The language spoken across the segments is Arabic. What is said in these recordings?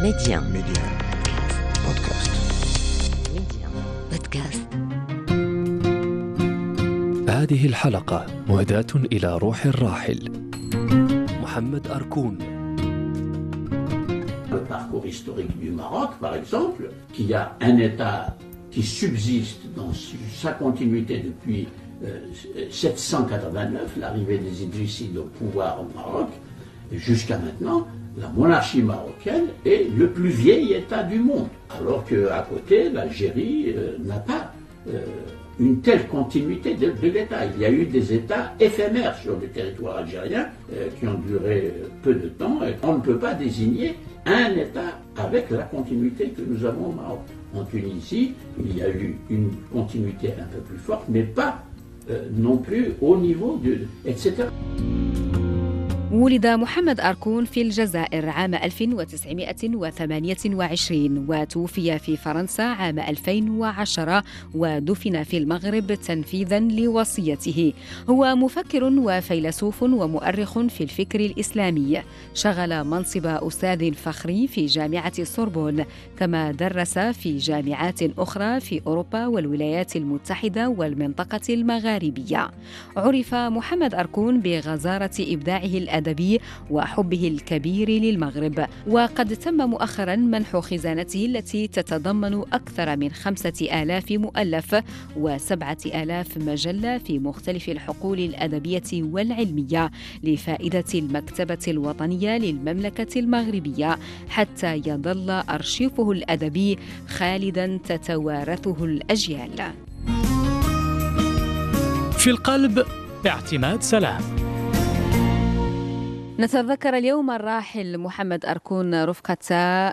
Média. Média. Podcast. Média. Podcast. هذه الحلقة مهداة إلى روح الراحل محمد أركون le parcours historique du Maroc, par exemple, qui a un État qui subsiste dans sa continuité depuis euh, 789, l'arrivée des Idrissides au pouvoir au Maroc, et jusqu'à maintenant, la monarchie marocaine est le plus vieil État du monde, alors qu'à côté, l'Algérie euh, n'a pas euh, une telle continuité de, de l'État. Il y a eu des États éphémères sur le territoire algérien euh, qui ont duré peu de temps et on ne peut pas désigner un État avec la continuité que nous avons au Maroc. En Tunisie, il y a eu une continuité un peu plus forte, mais pas non plus au niveau de... etc. ولد محمد أركون في الجزائر عام 1928 وتوفي في فرنسا عام 2010 ودفن في المغرب تنفيذا لوصيته. هو مفكر وفيلسوف ومؤرخ في الفكر الإسلامي. شغل منصب أستاذ فخري في جامعة السوربون كما درس في جامعات أخرى في أوروبا والولايات المتحدة والمنطقة المغاربية. عرف محمد أركون بغزارة إبداعه الأدبي وحبه الكبير للمغرب. وقد تم مؤخرا منح خزانته التي تتضمن أكثر من خمسة آلاف مؤلف وسبعة آلاف مجلة في مختلف الحقول الأدبية والعلمية لفائدة المكتبة الوطنية للمملكة المغربية حتى يظل أرشيفه الأدبي خالدا تتوارثه الأجيال. في القلب اعتماد سلام. نتذكر اليوم الراحل محمد أركون رفقة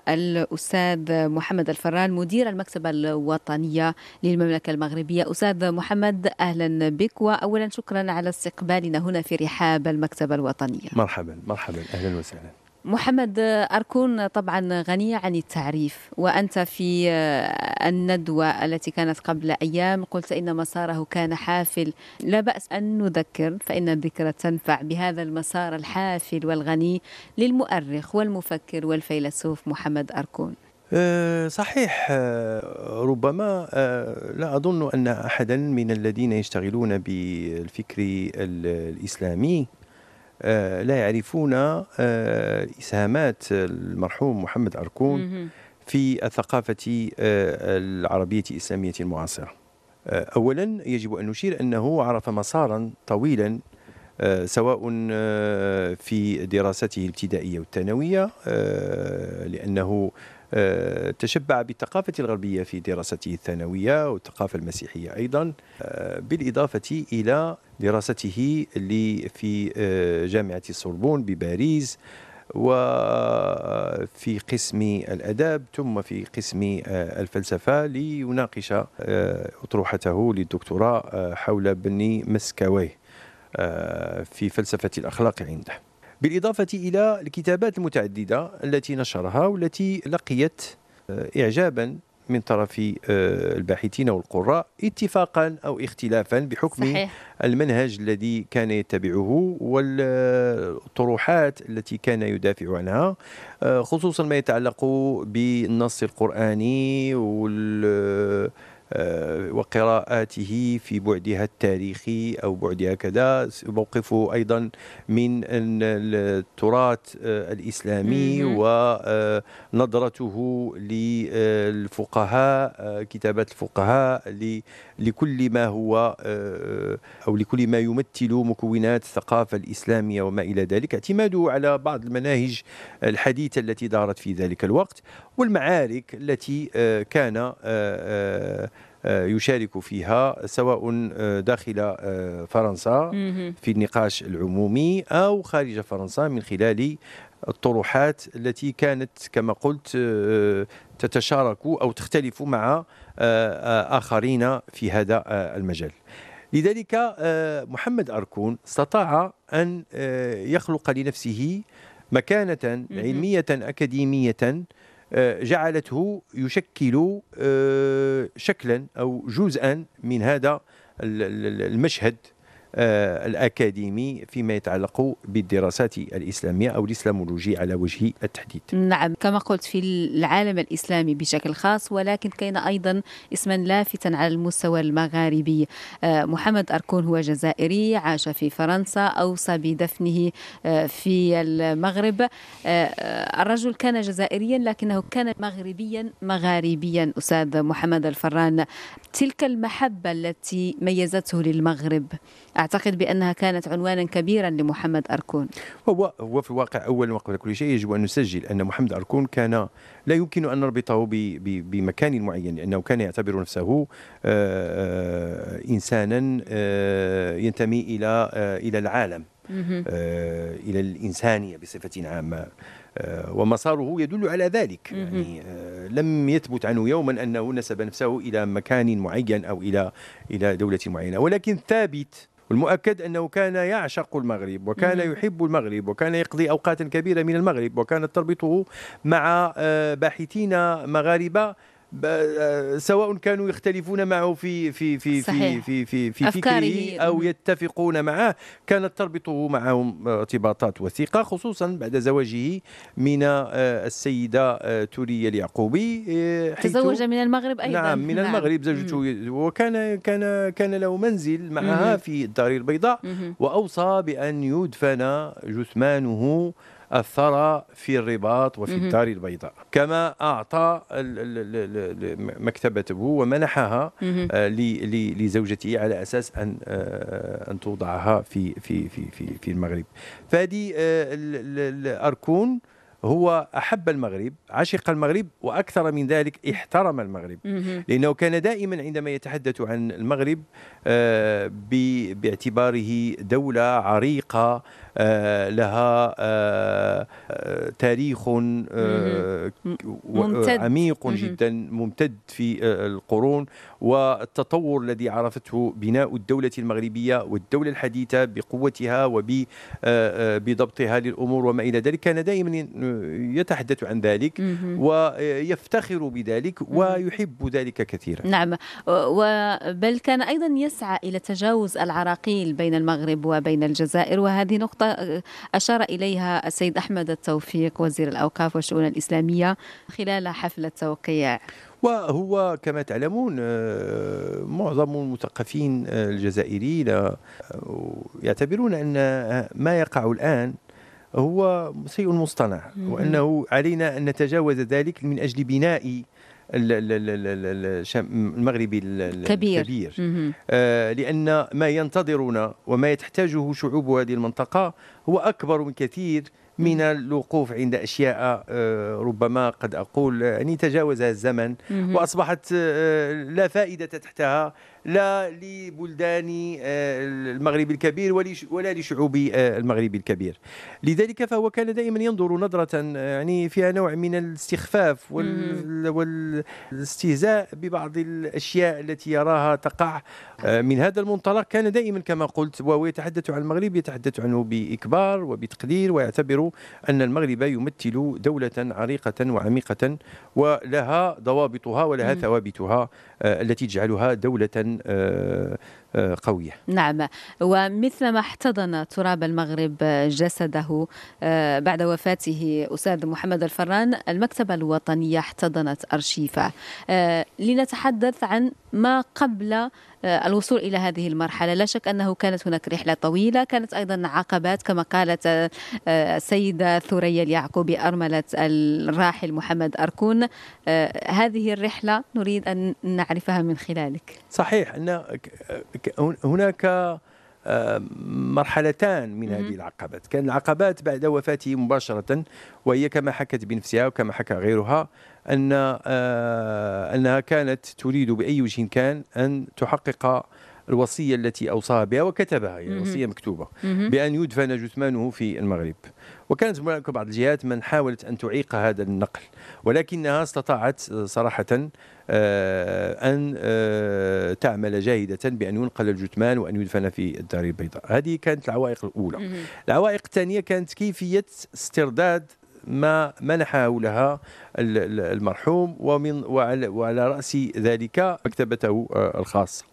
الأستاذ محمد الفران مدير المكتبة الوطنية للمملكة المغربية. أستاذ محمد أهلا بك وأولا شكرا على استقبالنا هنا في رحاب المكتبة الوطنية مرحبا مرحبا أهلا وسهلا. محمد أركون طبعا غني عن التعريف وأنت في الندوة التي كانت قبل أيام قلت إن مساره كان حافل. لا بأس أن نذكر فإن الذكرى تنفع بهذا المسار الحافل والغني للمؤرخ والمفكر والفيلسوف محمد أركون. أه، صحيح أه، ربما لا أظن أن احدا من الذين يشتغلون بالفكر ال- الإسلامي أه، لا يعرفون أه، إسهامات المرحوم محمد أركون مهم. في الثقافة أه، العربية الإسلامية المعاصرة. أه، اولا يجب أن نشير أنه عرف مسارا طويلا سواء في دراسته الابتدائية والثانوية أه، لأنه أه، تشبع بالثقافة الغربية في دراسته الثانوية والثقافة المسيحية أيضا أه، بالإضافة إلى دراسته في أه، جامعة السوربون بباريس وفي قسم الأداب ثم في قسم الفلسفة ليناقش أطروحته للدكتوراه حول بني مسكويه في فلسفة الأخلاق عنده. بالإضافة إلى الكتابات المتعددة التي نشرها والتي لقيت أه، اعجابا من طرف أه، الباحثين والقراء اتفاقا أو اختلافا بحكم صحيح. المنهج الذي كان يتبعه والطروحات التي كان يدافع عنها آه، خصوصا ما يتعلق بالنص القرآني وال آه، وقراءاته في بعدها التاريخي أو بعدها كذا موقفه أيضا من ال- التراث آه، الإسلامي مهم. ونظرته للفقهاء آه، كتابات الفقهاء لكل ما هو آه، أو لكل ما يمثل مكونات الثقافة الإسلامية وما إلى ذلك اعتماده على بعض المناهج الحديثة التي دارت في ذلك الوقت والمعارك التي آه، كان آه، آه، آه، يشارك فيها سواء آه، داخل آه، فرنسا. في النقاش العمومي أو خارج فرنسا من خلال الطروحات التي كانت كما قلت آه، تتشارك أو تختلف مع آه، آه، آخرين في هذا آه، المجال. لذلك آه، محمد أركون استطاع أن آه، يخلق لنفسه مكانة علمية أكاديمية آه، جعلته يشكل آه، شكلا أو جزءا من هذا ال- ال- المشهد. آه، الأكاديمي فيما يتعلق بالدراسات الإسلامية أو الإسلامولوجي على وجه التحديد. نعم كما قلت في العالم الإسلامي بشكل خاص ولكن كان أيضا اسما لافتا على المستوى المغاربي. آه، محمد أركون هو جزائري عاش في فرنسا أوصى بدفنه آه، في المغرب. الرجل كان جزائريا لكنه كان مغربيا مغاربيا أستاذ محمد الفران. تلك المحبة التي ميزته للمغرب. أعتقد بأنها كانت عنوانا كبيرا لمحمد أركون. هو هو في الواقع أولا وقبل كل شيء يجب أن نسجل أن محمد أركون كان لا يمكن أن نربطه بمكان معين لأنه كان يعتبر نفسه آه، آه، إنسانا آه، ينتمي إلى إلى العالم إلى الإنسانية بصفة عامة ومساره يدل على ذلك. يعني لم يثبت عنه يوما أنه نسب نفسه إلى مكان معين أو إلى إلى دولة معينة ولكن ثابت والمؤكد أنه كان يعشق المغرب وكان يحب المغرب وكان يقضي أوقات كبيرة من المغرب وكانت تربطه مع آه، باحثين مغاربة سواء كانوا يختلفون معه في في في صحيح. في في في, في فكره أو يتفقون معه كانت تربطه معهم ارتباطات وثيقة خصوصا بعد زواجه من آه، السيدة آه، تورية اليعقوبي تزوج من المغرب أيضا. نعم من نعم. المغرب زوجته وكان كان كان له منزل معها في الدار البيضاء وأوصى بأن يدفن جثمانه الثرى في الرباط وفي الدار البيضاء. كما أعطى مكتبته ومنحها آه، لزوجته على أساس أن آه، أن توضعها في في في في, في المغرب. فهذه آه، أركون هو أحب المغرب عشق المغرب وأكثر من ذلك احترم المغرب. لأنه كان دائما عندما يتحدث عن المغرب باعتباره دولة عريقة لها آه، آه، تاريخ عميق جدا ممتد في القرون. والتطور الذي عرفته بناء الدولة المغربية والدولة الحديثة بقوتها وبضبطها للأمور وما إلى ذلك كان دائما يتحدث عن ذلك ويفتخر بذلك ويحب ذلك كثيرا. نعم. بل كان أيضا يسعى إلى تجاوز العراقيل بين المغرب وبين الجزائر. وهذه نقطة أشار إليها السيد أحمد التوفيق وزير الأوقاف والشؤون الإسلامية خلال حفل التوقيع. وهو كما تعلمون آه، معظم المثقفين آه، الجزائريين آه، يعتبرون أن ما يقع الآن هو شيء مصطنع وأنه علينا أن نتجاوز ذلك من أجل بناء المغربي الكبير, الكبير. آه لأن ما ينتظرنا وما تحتاجه شعوب هذه المنطقة هو أكبر من كثير من الوقوف عند أشياء آه، ربما قد أقول يعني تجاوزها الزمن وأصبحت آه، لا فائدة تحتها. لا لبلدان آه، المغرب الكبير ولا لشعوب المغرب الكبير. لذلك فهو كان دائما ينظر نظرة يعني فيها نوع من الاستخفاف والاستهزاء ببعض الأشياء التي يراها تقع من هذا المنطلق. كان دائما كما قلت وهو يتحدث عن المغرب يتحدث عنه بإكبار وبتقدير ويعتبر أن المغرب يمثل دولة عريقة وعميقة ولها ضوابطها ولها ثوابتها. آه، التي تجعلها دولة آه، آه، قوية. نعم. ومثلما احتضن تراب المغرب جسده بعد وفاته أستاذ محمد الفران المكتبة الوطنية احتضنت أرشيفة. لنتحدث عن ما قبل آه، الوصول إلى هذه المرحلة. لا شك أنه كانت هناك رحلة طويلة كانت أيضا عقبات كما قالت آه، السيدة ثريا اليعقوبي أرملة الراحل محمد أركون. آه، هذه الرحلة نريد أن نعرفها من خلالك. صحيح. أن هناك مرحلتان من هذه العقبات. كان العقبات بعد وفاته مباشرة وهي كما حكت بنفسها وكما حكى غيرها أن آه، أنها كانت تريد بأي وجه كان أن تحقق الوصية التي أوصاها بها وكتبها يعني وصية مكتوبة بأن يدفن جثمانه في المغرب. وكانت هناك بعض الجهات من حاولت أن تعيق هذا النقل ولكنها استطاعت صراحة آه، أن آه، تعمل جاهدة بأن ينقل الجثمان وأن يدفن في الدار البيضاء. هذه كانت العوائق الأولى. العوائق الثانية كانت كيفية استرداد ما منحه لها المرحوم ومن وعلى, وعلى رأس ذلك مكتبته آه، الخاصة.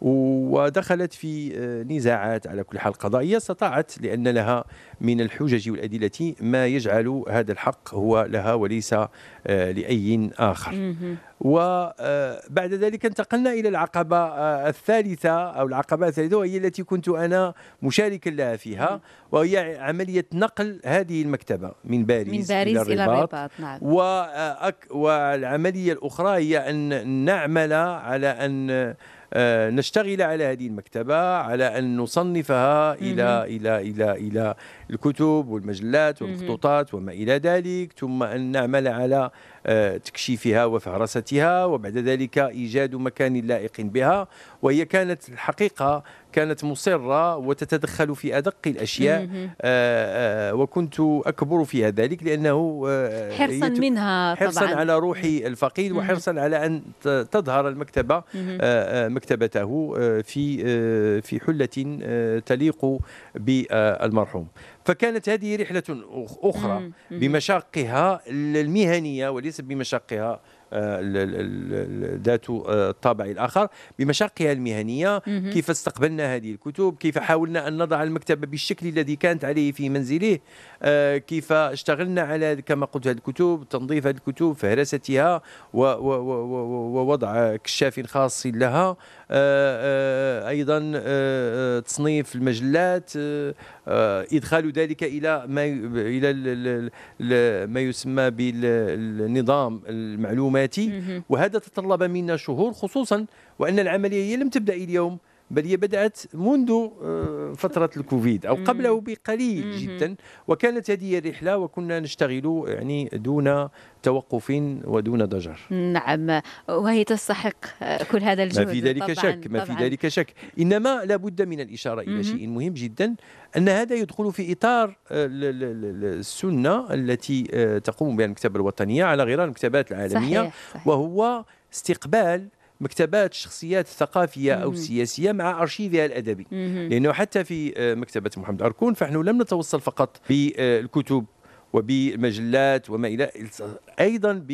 ودخلت في نزاعات على كل حال قضائية استطاعت لأن لها من الحجج والأدلة ما يجعل هذا الحق هو لها وليس لأي آخر. وبعد ذلك انتقلنا إلى العقبة الثالثة أو العقبة الثالثة وهي التي كنت أنا مشاركا لها فيها وهي عملية نقل هذه المكتبة من باريس, من باريس إلى الرباط, إلى الرباط نعم. والعملية الأخرى هي أن نعمل على أن آه، نشتغل على هذه المكتبة على أن نصنفها إلى إلى إلى إلى الكتب والمجلات والمخطوطات وما إلى ذلك ثم أن نعمل على آه، تكشيفها وفهرستها وبعد ذلك إيجاد مكان لائق بها. وهي كانت الحقيقة كانت مصرة وتتدخل في أدق الأشياء آآ آآ وكنت أكبر فيها ذلك لأنه حرصا منها طبعا. حرصا على روح الفقيد وحرصا على أن تظهر المكتبة مكتبته في في حلة تليق بالمرحوم. فكانت هذه رحلة أخرى بمشاقها المهنية وليس بمشاقها ذات الطابع الآخر بمشاقها المهنية كيف استقبلنا هذه الكتب كيف حاولنا أن نضع المكتبة بالشكل الذي كانت عليه في منزله آه، كيف اشتغلنا على كما قلت هذه الكتب تنظيف هذه الكتب فهرستها ووضع كشاف خاص لها آه، آه، أيضا تصنيف المجلات إدخال ذلك إلى ما إلى ما يسمى بالنظام المعلوماتي. وهذا تطلب منا شهور خصوصا وأن العملية لم تبدأ اليوم. بل هي بدأت منذ آه، فترة الكوفيد أو قبله بقليل جدا وكانت هذه الرحلة وكنا نشتغل يعني دون توقف ودون ضجر نعم وهي تستحق كل هذا الجهد ما في ذلك طبعاً شك ما طبعاً. في ذلك شك إنما لابد من الإشارة إلى شيء مهم جدا أن هذا يدخل في إطار آه، السنة التي آه، تقوم بها المكتبة الوطنية على غرار المكتبات العالمية صحيح. صحيح. وهو استقبال مكتبات الشخصيات الثقافية أو السياسية مع أرشيفها الأدبي. لأنه حتى في آه، مكتبة محمد أركون فنحن لم نتوصل فقط بالكتب وبمجلات وما إلى أيضا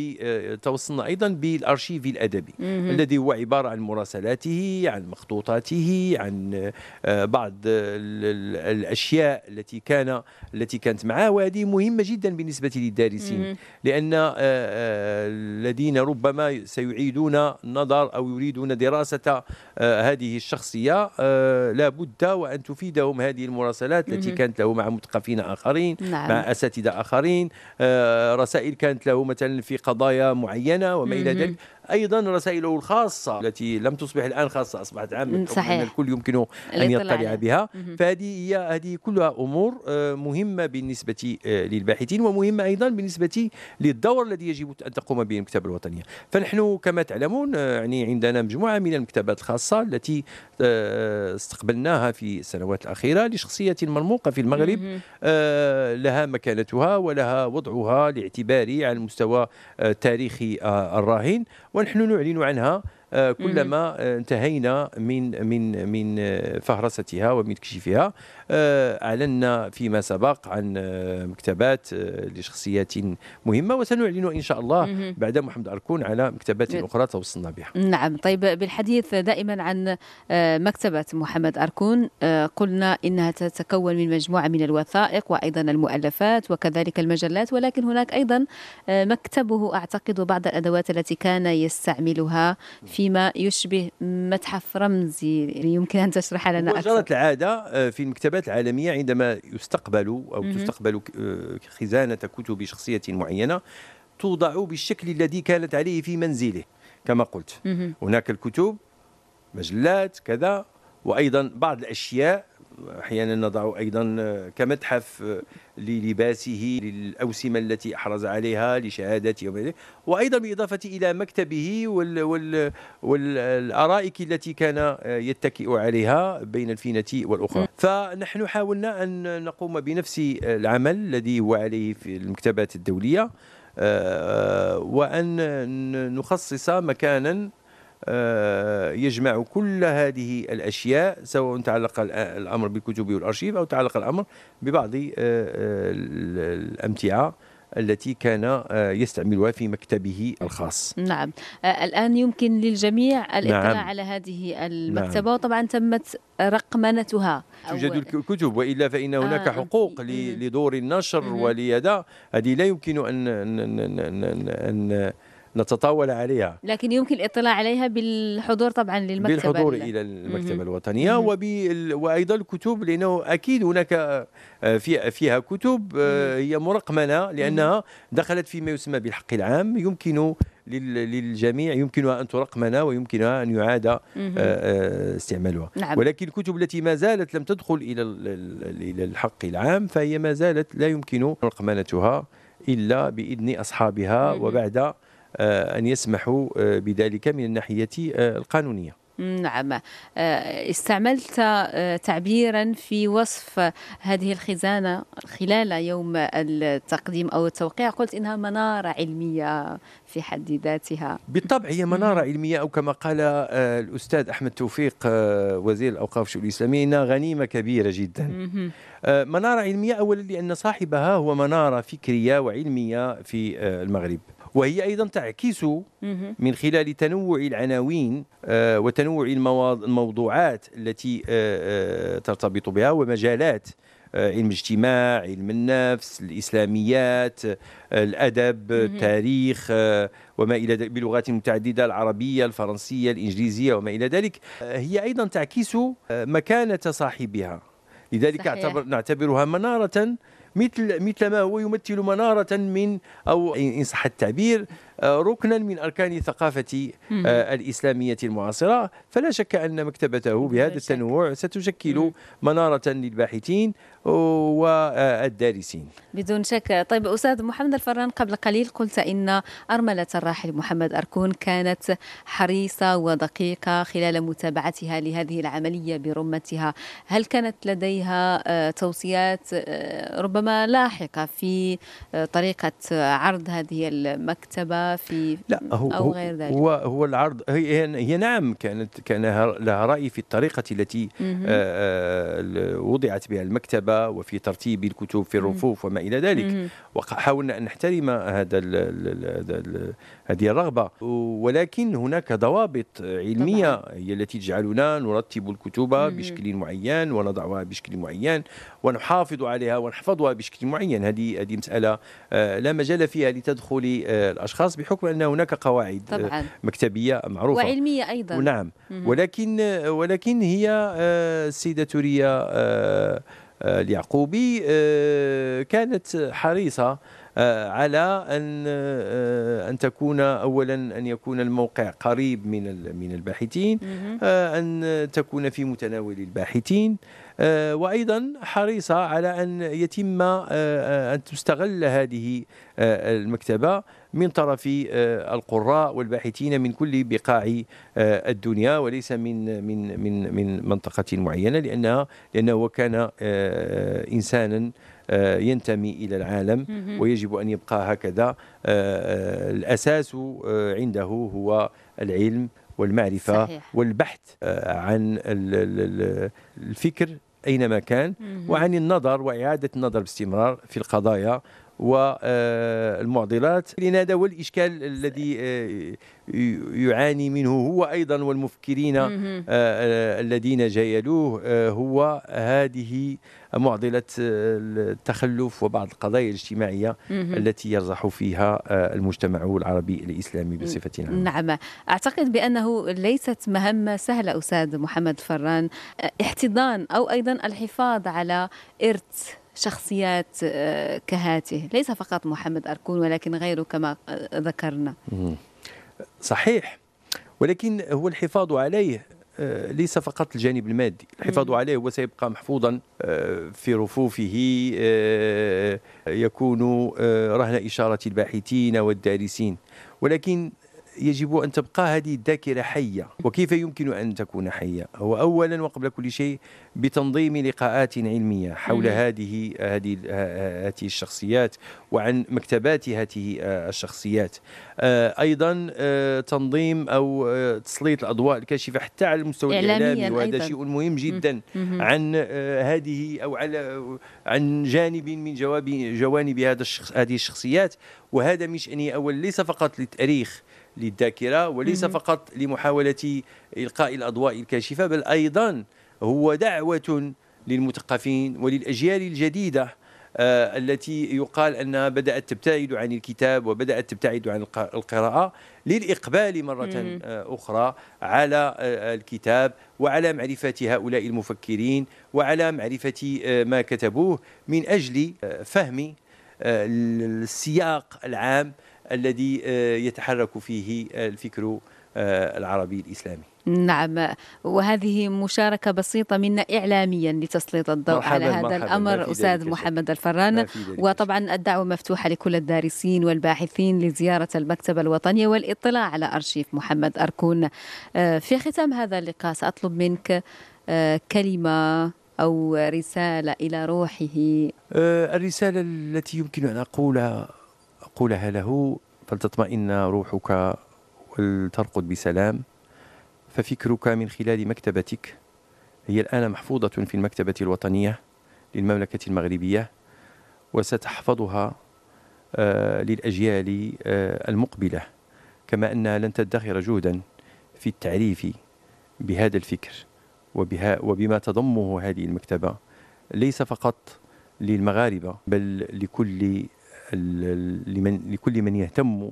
توصلنا أيضا بالأرشيف الأدبي الذي هو عبارة عن مراسلاته عن مخطوطاته عن آه، بعض الأشياء التي كان التي كانت معه وهذه مهمة جدا بالنسبة للدارسين لأن آه، آه، الذين ربما سيعيدون النظر أو يريدون دراسة هذه الشخصية لابد وأن تفيدهم هذه المراسلات التي كانت له مع مثقفين آخرين نعم. مع أساتذة آخرين رسائل كانت له مثلا في قضايا معينة وما إلى ذلك أيضا رسائله الخاصة التي لم تصبح الآن خاصة أصبحت عامة صحيح. الكل يمكن أن يطلع بها. فهذه هي هذه كلها أمور آه، مهمة بالنسبة آه، للباحثين ومهمة أيضا بالنسبة للدور الذي يجب أن تقوم به المكتبة الوطنية. فنحن كما تعلمون آه، يعني عندنا مجموعة من المكتبات الخاصة التي استقبلناها في السنوات الأخيرة لشخصية مرموقة في المغرب. لها مكانتها ولها وضعها لاعتباري على المستوى التاريخي الراهن. ونحن نعلن عنها آه، كلما انتهينا من من من آه، فهرستها ومن تكشيفها أعلنا فيما سبق عن مكتبات لشخصيات مهمة وسنعلن إن شاء الله بعد محمد أركون على مكتبات أخرى توصلنا بها. نعم. طيب بالحديث دائما عن مكتبة محمد أركون قلنا إنها تتكون من مجموعة من الوثائق وأيضا المؤلفات وكذلك المجلات ولكن هناك أيضا مكتبه أعتقد بعض الأدوات التي كان يستعملها في فيما يشبه متحف رمزي. يمكن أن تشرح لنا أكثر. العادة آه، في المكتبات العالمية عندما يستقبل أو تستقبل آه، خزانة كتب شخصية معينة توضع بالشكل الذي كانت عليه في منزله كما قلت. هناك الكتب مجلات كذا وأيضا بعض الأشياء أحيانا نضع أيضا كمتحف للباسه للأوسمة التي أحرز عليها لشهاداته وأيضا بالاضافه إلى مكتبه وال وال والأرائك التي كان يتكئ عليها بين الفينة والأخرى. فنحن حاولنا أن نقوم بنفس العمل الذي هو عليه في المكتبات الدولية آه، وأن نخصص مكانا يجمع كل هذه الأشياء سواء تعلق الأمر بالكتب والأرشيف أو تعلق الأمر ببعض آه، آه، الأمتعة التي كان آه، يستعملها في مكتبه الخاص. نعم. آه، الآن يمكن للجميع الاطلاع نعم. على هذه المكتبة وطبعا تمت رقمنتها توجد الكتب وإلا فإن هناك آه، حقوق لدور النشر. ولهذا هذه لا يمكن ان, أن, أن, أن نتطاول عليها. لكن يمكن الاطلاع عليها بالحضور طبعا للمكتبة بالحضور ال- إلى مهم. المكتبه الوطنية مهم. وبال... وأيضا الكتب لأنه أكيد هناك آه، في فيها كتب آه، هي مرقمنة لأنها دخلت فيما يسمى بالحق العام. يمكن لل- للجميع يمكنها أن ترقمن ويمكنها أن يعاد آه، استعمالها. نعم. ولكن الكتب التي ما زالت لم تدخل ال- إلى الحق العام فهي ما زالت لا يمكن رقمنتها إلا بإذن أصحابها مهم. وبعد آه، أن يسمحوا آه، بذلك من الناحية آه، القانونية. نعم. استعملت تعبيرا في وصف هذه الخزانة خلال يوم التقديم أو التوقيع. قلت إنها منارة علمية في حد ذاتها. بالطبع هي منارة علمية أو كما قال الأستاذ أحمد توفيق وزير الأوقاف والشؤون الإسلامية إنها غنيمة كبيرة جدا. مهم. منارة علمية اولا لأن صاحبها هو منارة فكرية وعلمية في المغرب. وهي أيضا تعكس. من خلال تنوع العناوين آه، وتنوع الموضوعات التي آه، آه، ترتبط بها ومجالات علم الاجتماع علم النفس الإسلاميات الأدب. التاريخ وما إلى ذلك بلغات متعددة العربية الفرنسية الإنجليزية وما إلى ذلك هي أيضا تعكس مكانة صاحبها لذلك صحيح. نعتبرها منارة مثل مثل ما هو يمثل منارة من أو إن صح التعبير ركنا من أركان الثقافة مهم. آه، الإسلامية المعاصرة فلا شك أن مكتبته بهذا. التنوع ستشكل. منارة للباحثين والدارسين بدون شك طيب أستاذ محمد الفران قبل قليل قلت إن أرملة الراحل محمد أركون كانت حريصة ودقيقة خلال متابعتها لهذه العملية برمتها هل كانت لديها آه، توصيات آه، ربما لاحقة في آه، طريقة عرض هذه المكتبة في لا هو أو هو غير ذلك هو, هو العرض هي, هي نعم كانت كان لها رأي في الطريقة التي. آه، آه، وضعت بها المكتبة وفي ترتيب الكتب في الرفوف وما إلى ذلك. وحاولنا أن نحترم هذا ال ال هذا ال هذه الرغبة. ولكن هناك ضوابط علمية هي التي تجعلنا نرتب الكتب مم. بشكل معين ونضعها بشكل معين ونحافظ عليها ونحفظها بشكل معين. هذه هذه مسألة آه، لا مجال فيها لتدخل آه، الأشخاص بحكم أن هناك قواعد آه، طبعا. مكتبية معروفة. وعلمية أيضا. نعم. ولكن ولكن هي السيدة آه، اليعقوبي كانت حريصة على أن آه، أن تكون اولا أن يكون الموقع قريب من من الباحثين. آه، أن تكون في متناول الباحثين آه، وأيضا حريصة على أن يتم آه، آه، أن تستغل هذه آه، المكتبة من طرف آه، القراء والباحثين من كل بقاع آه، الدنيا وليس من من من من منطقة معينة لأنها لأنه كان آه، انسانا آه، ينتمي إلى العالم. ويجب أن يبقى هكذا آه، آه، الأساس آه، عنده هو العلم والمعرفة صحيح. والبحث آه، عن ال- ال- ال- الفكر أينما كان. وعن النظر وإعادة النظر باستمرار في القضايا والمعضلات لأن هذا هو الاشكال الذي آه، يعاني منه هو أيضا والمفكرين آه،. آه، الذين جايلوه آه، هو هذه معضلة آه، التخلف وبعض القضايا الاجتماعية مهم. التي يرزح فيها آه، المجتمع العربي الإسلامي بصفة عامة نعم أعتقد بأنه ليست مهمة سهلة أستاذ محمد فران احتضان أو أيضا الحفاظ على إرث شخصيات أه، كهاته. ليس فقط محمد أركون ولكن غيره كما أه، ذكرنا. صحيح. ولكن هو الحفاظ عليه آه، ليس فقط الجانب المادي. الحفاظ. عليه هو سيبقى محفوظا آه، في رفوفه آه، يكون آه، رهن إشارة الباحثين والدارسين. ولكن يجب أن تبقى هذه الذاكرة حية. وكيف يمكن أن تكون حية؟ هو أولا وقبل كل شيء بتنظيم لقاءات علمية حول هذه هذه هذه الشخصيات وعن مكتبات هذه الشخصيات. أيضا تنظيم أو تسليط الأضواء الكاشفة حتى على المستوى الإعلامي وهذا شيء مهم جدا عن هذه أو على عن جانب من جوانب هذا الشخص هذه الشخصيات. وهذا من شأنه أولا ليس فقط للتاريخ للذاكرة وليس فقط لمحاولة إلقاء الأضواء الكاشفة بل أيضا هو دعوة للمثقفين وللأجيال الجديدة آه التي يقال أنها بدأت تبتعد عن الكتاب وبدأت تبتعد عن القراءة للإقبال مرة آه أخرى على آه الكتاب وعلى معرفة هؤلاء المفكرين وعلى معرفة آه ما كتبوه من أجل آه فهم السياق العام الذي يتحرك فيه الفكر العربي الإسلامي. نعم. وهذه مشاركة بسيطة منا إعلاميا لتسليط الضوء على هذا الأمر أستاذ محمد الفران. وطبعا الدعوة مفتوحة لكل الدارسين والباحثين لزيارة المكتبة الوطنية والاطلاع على أرشيف محمد أركون. في ختام هذا اللقاء سأطلب منك كلمة أو رسالة إلى روحه. الرسالة التي يمكن أن أقولها أقولها له فلتطمئن روحك ولترقد بسلام ففكرك من خلال مكتبتك. هي الآن محفوظة في المكتبة الوطنية للمملكة المغربية وستحفظها للأجيال المقبلة كما أنها لن تدخر جهدا في التعريف بهذا الفكر وبها وبما تضمه هذه المكتبة. ليس فقط للمغاربة بل لكل لمن لكل من يهتم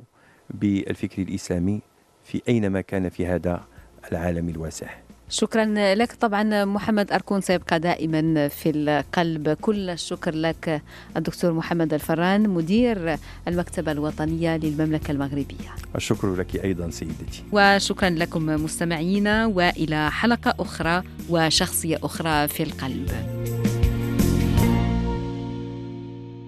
بالفكر الإسلامي في أينما كان في هذا العالم الواسع. شكرا لك. طبعا محمد أركون سيبقى دائما في القلب. كل الشكر لك الدكتور محمد الفران مدير المكتبة الوطنية للمملكة المغربية. الشكر لك أيضا سيدتي. وشكرا لكم مستمعينا وإلى حلقة أخرى وشخصية أخرى في القلب.